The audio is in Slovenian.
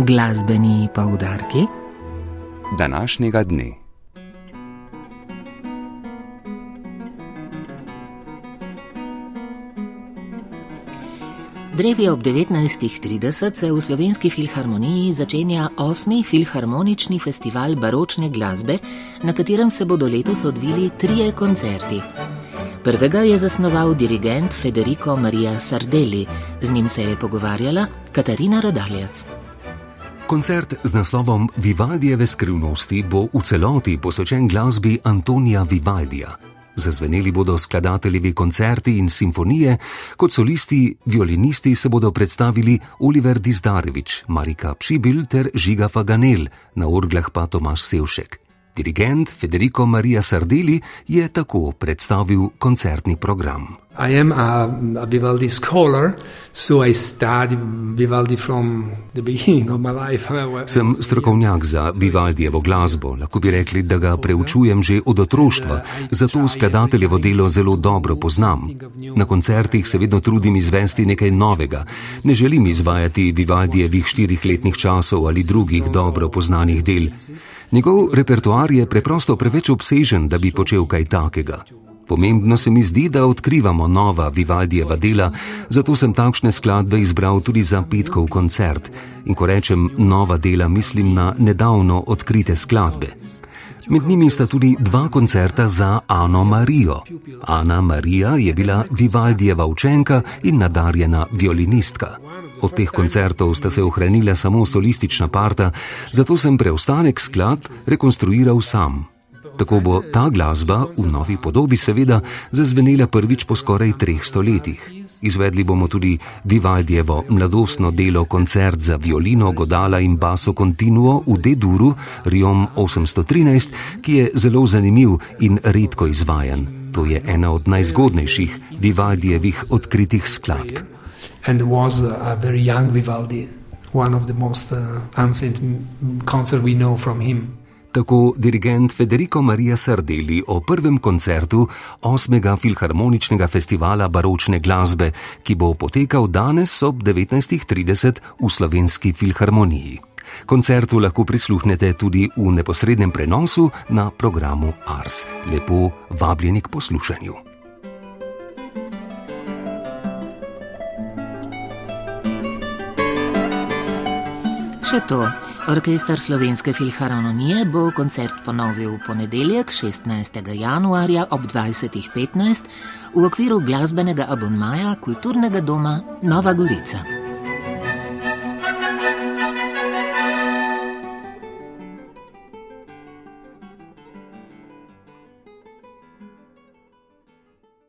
Glasbeni poudarki današnjega dne. Drevi ob 19.30 se v slovenski filharmoniji začenja osmi filharmonični festival baročne glasbe, na katerem se bodo letos odvili trije koncerti. Prvega je zasnoval dirigent Federico Maria Sardelli, z njim se je pogovarjala Katarina Radaljac. Koncert z naslovom Vivaldijeve skrivnosti bo v celoti posvečen glasbi Antonija Vivaldija. Zazveneli bodo skladateljevi koncerti in simfonije, kot solisti, violinisti se bodo predstavili Oliver Dizdarevič, Marika Pšibil ter Žiga Faganel, na urglah pa Tomaš Sevšek. Dirigent Federico Maria Sardeli je tako predstavil koncertni program. I am a, a Vivaldi scholar, so I study Vivaldi from the beginning of my life. Sem strokovnjak za Vivaldijevo glasbo, lahko bi rekli, da ga preučujem že od otroštva, zato skladateljevo delo zelo dobro poznam. Na koncertih se vedno trudim izvesti nekaj novega. Ne želim izvajati Vivaldijevih štirih letnih časov ali drugih dobro poznanih del. Njegov repertoar je preprosto preveč obsežen, da bi počel kaj takega. Pomembno se mi zdi, da odkrivamo nova Vivaldijeva dela, zato sem takšne skladbe izbral tudi za petkov koncert. In ko rečem nova dela, mislim na nedavno odkrite skladbe. Med njimi sta tudi dva koncerta za Ano Marijo. Ana Marija je bila Vivaldijeva učenka in nadarjena violinistka. Od teh koncertov sta se ohranila samo solistična parta, zato sem preostanek skladb rekonstruiral sam. Tako bo ta glasba v novi podobi seveda zazvenela prvič po skoraj treh stoletjih. Izvedli bomo tudi Vivaldijevo mladostno delo koncert za violino, godala in baso continuo v D-duru Riom 813, ki je zelo zanimiv in redko izvajan. To je ena od najzgodnejših Vivaldijevih odkritih skladb. And was a very young Vivaldi, one of the most uh, ancient concerts we know from him tako dirigent Federico Maria Sardeli o prvem koncertu 8. filharmoničnega festivala baročne glasbe, ki bo potekal danes ob 19.30 v slovenski filharmoniji. Koncertu lahko prisluhnete tudi v neposrednem prenosu na programu Ars. Lepo vabljeni k poslušanju. Še to. Orkester Slovenske filharmonije bo koncert ponovil v ponedeljek 16. januarja ob 20.15 v okviru glasbenega abonmaja Kulturnega doma Nova Gorica.